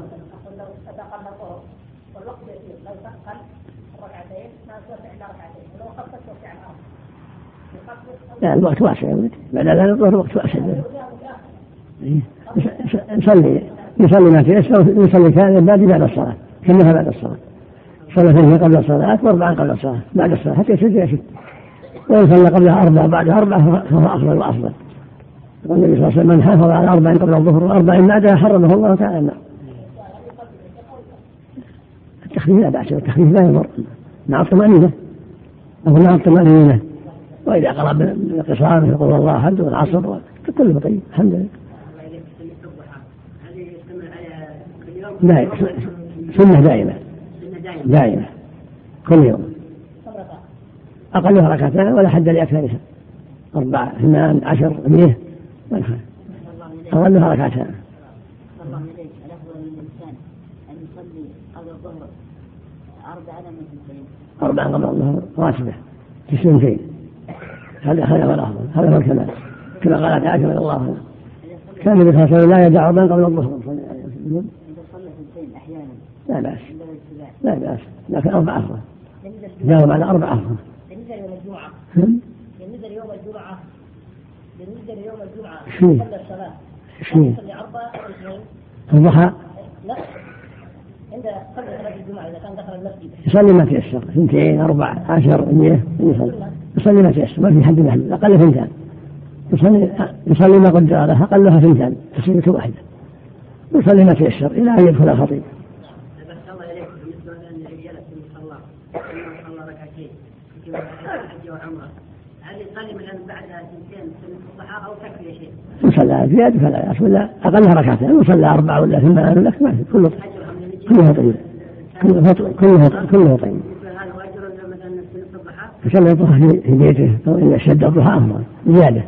لا الوقت واسع يا ولد بعد الظهر الوقت واسع. نصلي. يصلي ما تيسر يصلي كان بعد بعد الصلاة كأنها بعد الصلاة. صلى اثنين قبل الصلاة وأربعا قبل الصلاة بعد الصلاة حتى يسجد يسجد وإن صلى قبلها أربعة بعدها أربعة فهو أفضل وأفضل. يقول النبي صلى الله عليه وسلم من حافظ على أربع قبل الظهر وأربع بعدها حرمه الله تعالى. النار التخفيف لا بأس التخفيف لا يضر. مع الطمأنينة أو مع الطمأنينة وإذا قرأ بالقصار يقول الله أحد والعصر كله طيب الحمد لله. دائما سنة دائمة. دائمة. كل يوم. أقلها ركعتان ولا حد لأكثرها أربعة اثنان عشر مئة. أقلها ركعتان. أربعا قبل الظهر راتبة. في سنتين هذا هذا هو الأفضل. هذا هو الكمال. كما قالت عائشة رضي الله عنها. كان النبي صلى الله عليه وسلم لا يدع أربعا قبل الظهر. لا بأس. لا بأس. لكن أربع أفضل. جاوب على أربع أفضل. بالنسبة ليوم الجمعة. بالنسبة ليوم الجمعة. بالنسبة ليوم الجمعة. صلى الصلاة. يصلي أربع أو اثنين. الضحى؟ لا. عند قبل صلاة الجمعة إذا كان دخل المسجد. يصلي ما تيسر اثنتين أربع عشر مئة. يصلي. يصلي. ما تيسر ما في حد محدود أقل ثنتان يصلي يصلي ما قدر. له أقلها ثنتان تسليمة واحدة. يصلي ما تيسر إلى أن يدخل الخطيب هل يصلي مثلا بعد سنتين سنة الضحى أو تكفي شيء؟ يصلى زيادة فلا يأس ولا أقلها ركعتين يصلى أربعة ولا ثمان ولا ما في. كله كله طيب كله كله كله طيب يصلي الضحى في بيته. أو إذا شد الضحى أفضل. زيادة.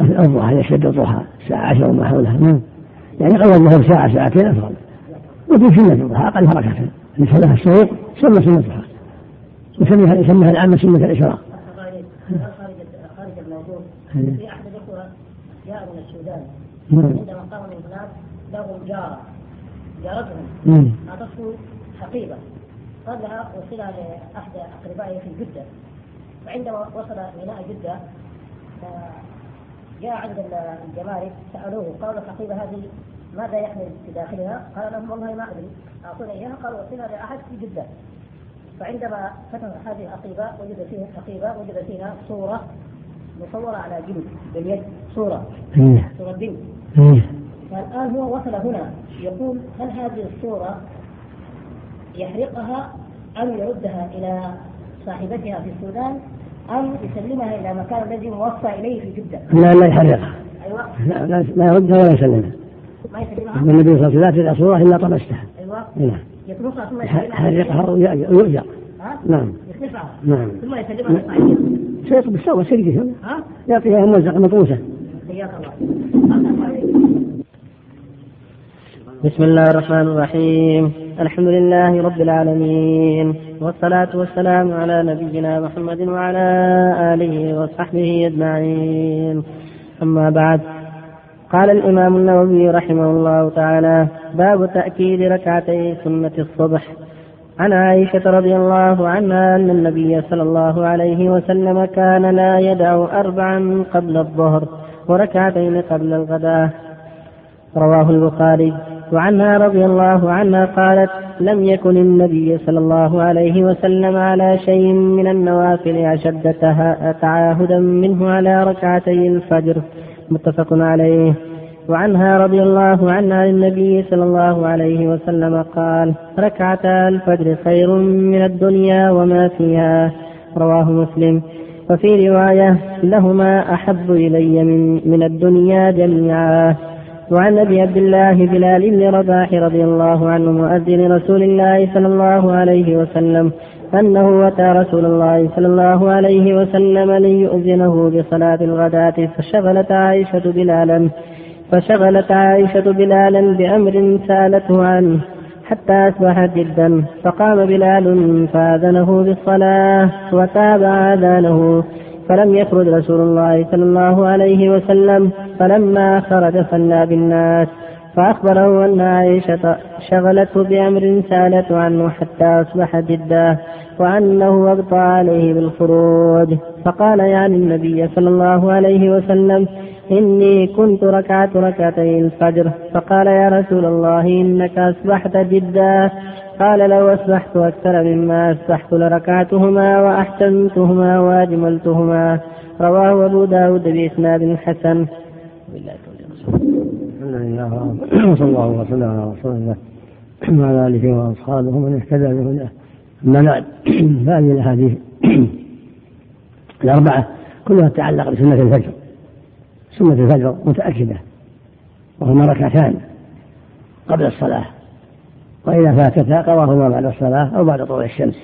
الضحى إذا شد الضحى الساعة عشر وما حولها. نعم يعني قبل الظهر ساعة ساعتين أفضل. وفي سنة الضحى أقلها ركعتين يصليها الصغير صلى سنة الضحى يسميها يسميها العامة سنة الإشراق. خارج الموضوع في أحد الأخوة جاء من السودان عندما قام من هناك لهم جارة جارتهم أعطته حقيبة قال لها وصلها لأحد أقربائه في جدة وعندما وصل ميناء جدة جاء عند الجمارك سألوه قالوا الحقيبة هذه ماذا يحمل في داخلها؟ قال لهم والله ما أدري أعطوني إياها قالوا وصلها لأحد في جدة فعندما فتح هذه الحقيبة وجد فيها الحقيبة وجد فيها صورة مصورة على جلد باليد صورة. إيه. صورة بنت إيه. فالآن هو وصل هنا. يقول هل هذه الصورة يحرقها أم يردها إلى صاحبتها في السودان أم يسلمها إلى مكان الذي موصى إليه في جدة؟ لا لا يحرقها. أيوة. لا لا, لا يردها ولا يسلمها. ما يسلمها؟ النبي صلى الله عليه وسلم لا تدع صورة إلا طمستها. أيوة. نعم يطلقها ثم يحرقها ويؤجر نعم. نعم. ثم يسلمها شيخ بالسوى سرقه ها؟ يعطيها ممزقه مطروسه بسم الله الرحمن الرحيم. الحمد لله رب العالمين. والصلاة والسلام على نبينا محمد وعلى آله وصحبه أجمعين. أما بعد قال الإمام النووي رحمه الله تعالى باب تأكيد ركعتي سنة الصبح. عن عائشة رضي الله عنها أن النبي صلى الله عليه وسلم كان لا يدع أربعا قبل الظهر وركعتين قبل الغداء. رواه البخاري. وعنها رضي الله عنها قالت لم يكن النبي صلى الله عليه وسلم على شيء من النوافل أشد تعاهدا منه على ركعتي الفجر. متفق عليه. وعنها رضي الله عنها النبي صلى الله عليه وسلم قال ركعتا الفجر خير من الدنيا وما فيها. رواه مسلم. وفي رواية لهما أحب إلي من, من الدنيا جميعا. وعن أبي عبد الله بلال بن رباح رضي الله عنه مؤذن رسول الله صلى الله عليه وسلم أنه أتى رسول الله صلى الله عليه وسلم ليؤذنه بصلاة الغداة فشغلت عائشة بلالا فشغلت عائشة بلالا بأمر سألته عنه حتى أصبح جدا فقام بلال فآذنه بالصلاة وتابع آذانه فلم يخرج رسول الله صلى الله عليه وسلم فلما خرج صلى بالناس. فأخبره أن عائشة شغلته بأمر سألته عنه حتى أصبح جدا وأنه أبطى عليه بالخروج. فقال يعني النبي صلى الله عليه وسلم إني كنت ركعت ركعتي الفجر. فقال يا رسول الله إنك أصبحت جدا قال لو أصبحت أكثر مما أصبحت لركعتهما وأحسنتهما وأجملتهما. رواه أبو داود بإسناد حسن. الحمد لله وصلى الله وسلم على رسول الله. وعلى آله وأصحابه ومن اهتدى بهداه. أما بعد فهذه الأحاديث الأربعة كلها تتعلق بسنة الفجر. سنة الفجر متأكدة وهما ركعتان قبل الصلاة. وإذا فاتتا قضاهما بعد الصلاة أو بعد طلوع الشمس.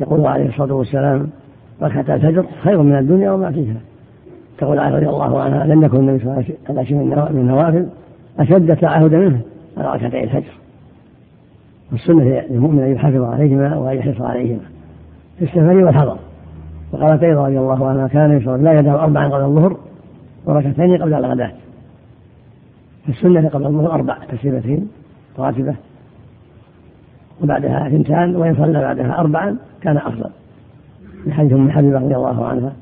يقول عليه الصلاة والسلام ركعتا الفجر خير من الدنيا وما فيها. تقول عائشة رضي الله عنها لم يكن النبي صلى الله عليه وسلم من النوافل أشد تعهدا منه على ركعتي الفجر. والسنة للمؤمن أن يحافظ عليهما وأن يحرص عليهما. في السفر والحضر. وقالت أيضا رضي الله عنها كان يصلي لا يدع أربعا قبل الظهر وركعتين قبل الغداة. في السنة قبل الظهر أربع تسليمتين راتبة. وبعدها اثنتان وإن صلى بعدها أربعا كان أفضل. لحديث أم حبيبة رضي الله عنها.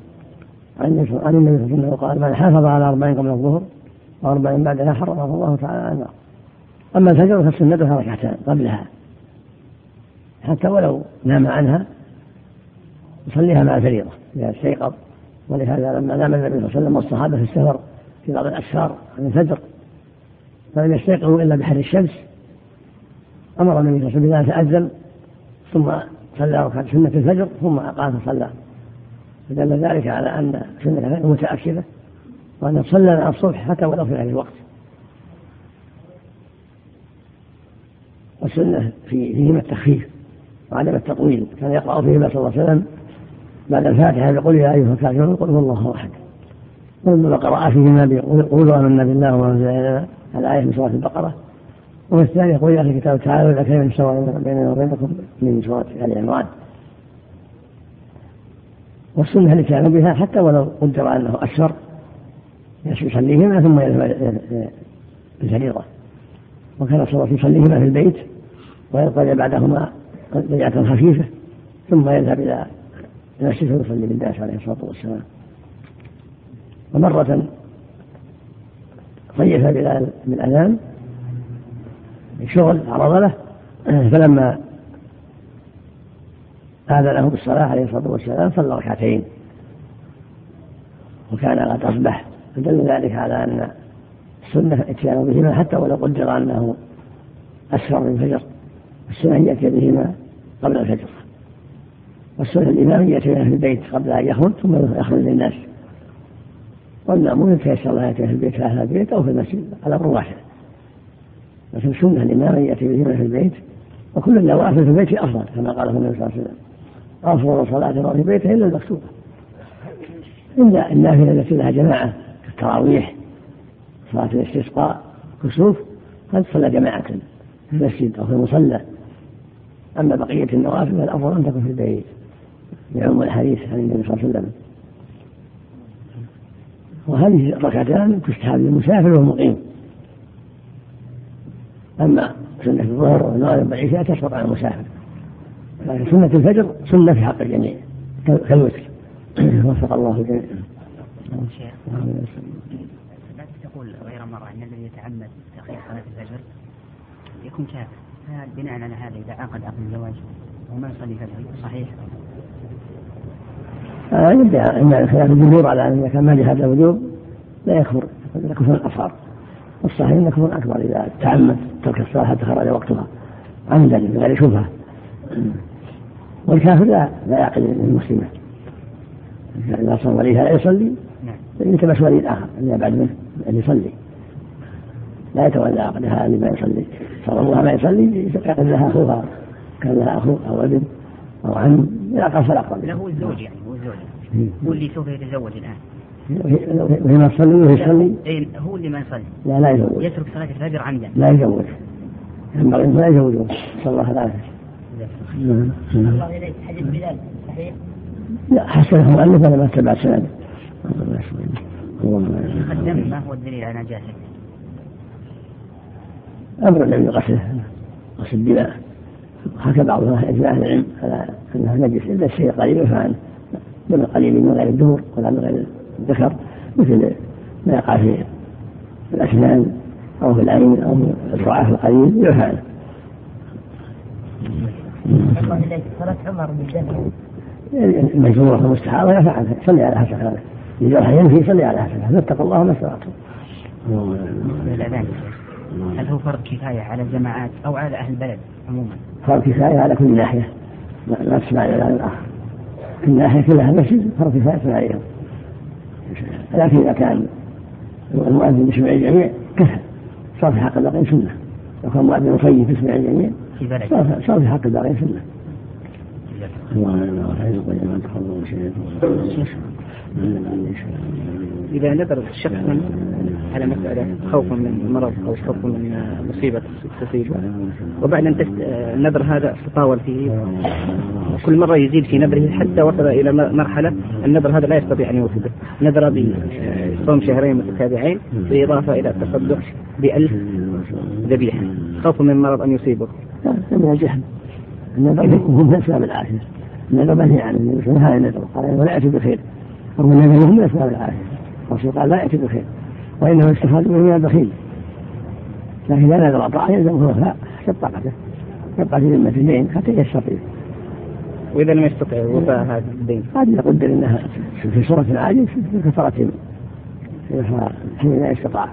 عن النبي صلى الله عليه وسلم قال من حافظ على أربعين قبل الظهر وأربعين بعدها حرمه الله تعالى على النار. أما الفجر فسنتها ركعتان قبلها حتى ولو نام عنها يصليها مع الفريضة إذا استيقظ. ولهذا لما نام النبي صلى الله عليه وسلم والصحابة في السفر في بعض الأسفار عن الفجر فلم يستيقظوا إلا بحر الشمس. أمر النبي صلى الله عليه وسلم بأن تأذن ثم صلى ركعة سنة الفجر ثم أقام فصلى. فدل ذلك على أن سنة الفجر متأكدة وأن صلى مع الصبح حتى ولو في غير الوقت. والسنة في فيهما التخفيف وعدم التطويل. كان يقرأ فيهما صلى الله عليه وسلم بعد الفاتحة يقول يا أيها الكافرون قل هو الله أحد. ثم قرأ فيهما بقولوا آمنا بالله وما أنزل إلينا الآية من سورة البقرة. وفي الثاني يقول يا أهل الكتاب تعالوا إلى كلمة سواء بيننا وبينكم من سورة آل عمران. والسنة الاتيان بها حتى ولو قدر أنه أكثر يصليهما ثم يذهب بالفريضة وكان صلى الله يصليهما في البيت ويقضي بعدهما بيعة خفيفة ثم يذهب إلى المسجد ويصلي بالناس عليه الصلاة والسلام. ومرة طيف بلال بالأذان شغل عرض له فلما آذنه بالصلاة عليه الصلاة والسلام صلى ركعتين. وكان قد أصبح. فدل ذلك على أن السنة اتيان بهما حتى ولو قدر أنه أسفر من الفجر السنة أن يأتي بهما قبل الفجر. والسنة الإمام أن يأتي في البيت قبل أن يخرج ثم يخرج للناس. والمأمون يتيسر له يأتي في البيت في أهل البيت أو في المسجد على أمر واحد. لكن السنة الإمام أن يأتي بهما في البيت وكل النوافل في البيت أفضل كما قال النبي صلى الله عليه وسلم. أفضل صلاة في بيته إلا المكتوبة. إلا النافلة التي لها جماعة كالتراويح صلاة الاستسقاء كسوف قد صلى جماعة في المسجد أو في المصلى. أما بقية النوافل فالأفضل أن تكون في البيت يعم الحديث عن النبي صلى الله عليه وسلم. وهذه الركعتان تستحب للمسافر والمقيم. أما سنة الظهر والمغرب والعشاء تسقط على المسافر. لكن سنة الفجر سنة في حق الجميع كالوتر. وفق الله الجميع. لا تقول غير مرة أن الذي يتعمد تأخير صلاة الفجر يكون كافر هل بناء على هذا إذا عقد عقد الزواج وما يصلي فجر صحيح؟ آه يبدأ عند خلاف الجمهور على أن إذا كان ما هذا الوجوب لا يكفر كفر أصغر والصحيح أنه كفر أكبر إذا تعمد ترك الصلاة حتى خرج وقتها. عمدا بغير شبهة. والكافر لا لا يعقل المسلمة إذا صلى وليها لا يصلي نعم. يلتمس ولي آخر أن يبعد منه أن يصلي. لا يتولى عقدها لما يصلي. صار الله ما يصلي كان لها أخوها كان لها أخو أو ابن أو عم إلى قصر لا هو الزوج يعني هو الزوج. هو اللي سوف يتزوج الآن. وهي ما تصلي وهي تصلي؟ اي هو اللي ما يصلي. لا لا يزوج. يترك صلاة الفجر عمدا. لا يزوج. ينبغي لا يزوجون نسأل الله العافية الله إليك. حديث بلال صحيح؟ لا حسنه أنا ما أتبع سنده. ما هو الدليل على نجاسته؟ أمر النبي غسله غسل الدماء حكى بعض أهل العلم على انها نجس إلا الشيء قليل فعن دم قليل من غير الدهور ولا من غير الذكر مثل ما يقع في الأسنان أو في العين أو في الرعاة القليل يفعل الله إليك. صلاة عمر بالجنة المجروح المستحاضة يفعلها صلي على حسب هذا إذا ينفي صلي على حسب هذا اتقوا الله ما استطعتم. هل هو فرض كفاية على الجماعات أو على أهل البلد عموما؟ فرض كفاية على كل ناحية. لا تسمع على الآخر كل ناحية كلها مسجد فرض كفاية عليهم لكن إذا كان المؤذن يسمع الجميع كفى. صار في حق الباقين سنة. لو كان مؤذن مخيف يسمع الجميع صار في حق الباقين سنة. الله إذا نذر الشخص على مسألة خوفا من مرض أو خوفا من مصيبة تصيبه وبعد أن النذر هذا تطاول فيه. كل مرة يزيد في نذره حتى وصل إلى مرحلة النذر هذا لا يستطيع أن يوفده نذر بصوم شهرين متتابعين بالإضافة إلى التصدق بألف ذبيحة. خوفا من مرض أن يصيبه. من الجهل النذر هو من أسباب العافية. النذر منهي عنه النبي صلى الله عليه وسلم. هذا النذر قال ولا يأتي بخير. رغم النذر هو من أسباب العافية. الرسول قال لا يأتي بخير. وإنه يستفاد من البخيل. لكن إذا نذر طاعة يلزمه وفاء حسب طاقته. يبقى في ذمة الدين حتى يستطيع وإذا لم يستطع وفاء هذا الدين. قد يقدر أنها في صورة عاجز في كفارة حين لا استطاع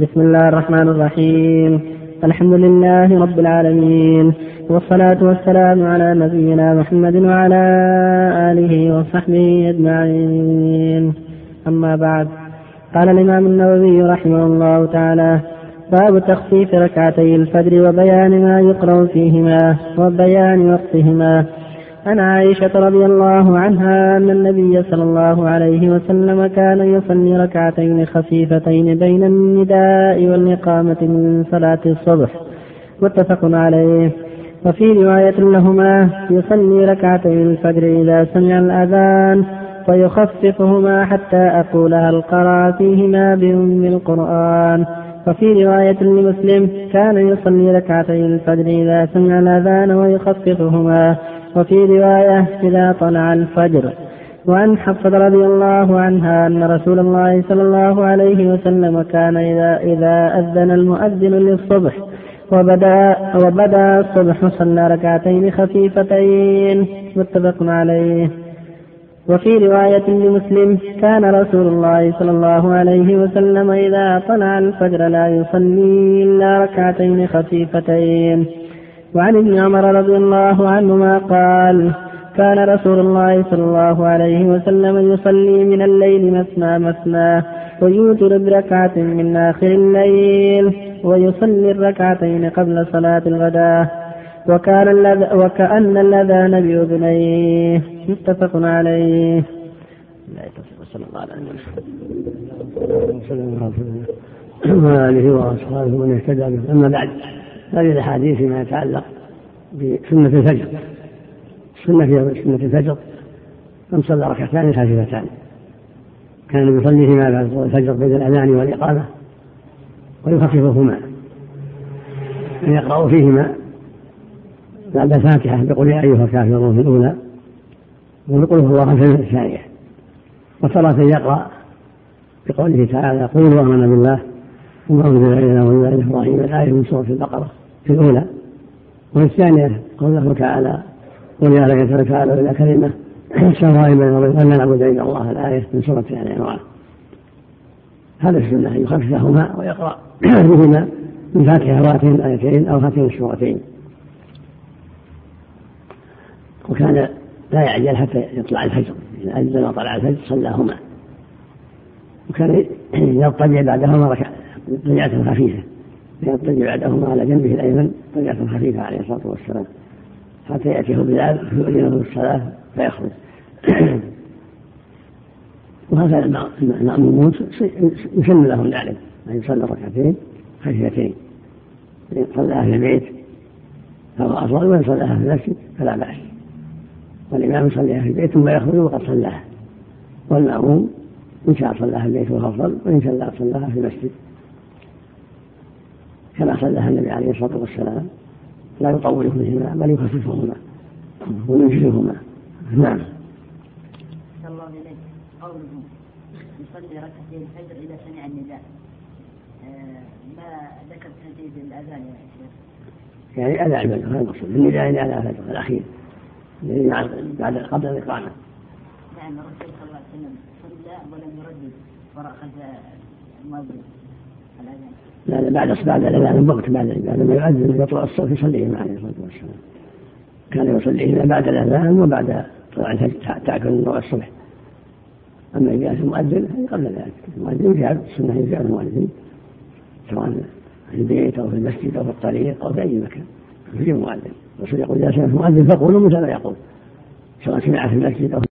بسم الله الرحمن الرحيم. الحمد لله رب العالمين والصلاة والسلام على نبينا محمد وعلى آله وصحبه أجمعين. أما بعد قال الإمام النووي رحمه الله تعالى باب تخفيف ركعتي الفجر وبيان ما يقرأ فيهما وبيان وقتهما. عن عائشة رضي الله عنها أن النبي صلى الله عليه وسلم كان يصلي ركعتين خفيفتين بين النداء والإقامة من صلاة الصبح متفق عليه. وفي رواية لهما يصلي ركعتي الفجر إذا سمع الأذان فيخففهما حتى أقول هل قرأ فيهما بأم القرآن. وفي رواية لمسلم كان يصلي ركعتي الفجر إذا سمع الأذان ويخففهما وفي رواية إذا طلع الفجر وعن حفصة رضي الله عنها أن رسول الله صلى الله عليه وسلم كان إذا إذا أذن المؤذن للصبح وبدا وبدا الصبح صلى ركعتين خفيفتين متفق عليه. وفي رواية لمسلم كان رسول الله صلى الله عليه وسلم إذا طلع الفجر لا يصلي إلا ركعتين خفيفتين. وعن ابن عمر رضي الله عنهما قال كان رسول الله صلى الله عليه وسلم يصلي من الليل مثنى مثنى ويوتر بركعة من آخر الليل ويصلي الركعتين قبل صلاة الغداء. وكان اللذ... وكأن الأذان بأذنيه. متفق عليه. لا صلى الله عليه وسلم. وآله وأصحابه من اهتدى به. أما بعد. هذه الأحاديث فيما يتعلق بسنة الفجر. السنة في سنة الفجر أن صلى ركعتان خفيفتان. كان يصلي فيما بعد الفجر بين الأذان والإقامة ويخففهما. أن يقرأ فيهما بعد الفاتحة بقول يا أيها الكافرون في الأولى وبقول هو الله في الثانية. وتارة يقرأ بقوله تعالى قولوا آمنا بالله وما أنزل إلينا وإلى إبراهيم الآية من سورة البقرة الأولى وفي الثانية قوله تعالى قل يا لك تعالى إلى كلمة سواء بين أن نعبد إلا الله الآية من سورة آل عمران هذا السنة أن يخففهما ويقرأ بهما من فاتحة هاتين الآيتين أو هاتين السورتين وكان لا يعجل حتى يطلع الفجر إذا أذن وطلع الفجر صلاهما. وكان يضطجع بعدهما ركعة خفيفة. يضطجع بعدهما على جنبه الأيمن طجعة خفيفة عليه الصلاة والسلام. حتى يأتيه بلال فيؤذنه بالصلاة فيخرج. وهذا المأمومون يسن لهم ذلك أن يصلى ركعتين خفيفتين إن صلاها في البيت فهو أفضل وإن صلاها في المسجد فلا بأس. والإمام يصليها في البيت ثم يخرج وقد صلاها والمأموم إن شاء صلاها في البيت وهو أفضل وإن شاء صلاها في المسجد. كما صلاها النبي عليه الصلاة والسلام لا يطول فيهما بل يخففهما وينشرهما نعم. الله إليك. قوله يصلي ركعتين الفجر إذا سمع النداء. آه، ما ذكرت هذه الأذان يا شيخ؟ يعني أذان الفجر هذا المقصود. النداء يعني الفجر الأخير. بعد قبل الإقامة. نعم الرسول صلى الله عليه وسلم صلى ولم يردد وراء خلف المؤذن الأذان. بعد بعد الأذان بوقت بعد بعد ما يؤذن يطلع الصوت يصليهما عليه الصلاة والسلام. كان يصليهما بعد الأذان وبعد طلوع الفجر تأكل نوع الصبح. أما إذا المؤذن قبل ذلك. المؤذن يجعل السنة يجعل المؤذن سواء في البيت أو في المسجد أو في الطريق أو في أي مكان. يجيب المؤذن الرسول يقول إذا سمعت المؤذن فقولوا مثل ما يقول. سواء سمع في المسجد أو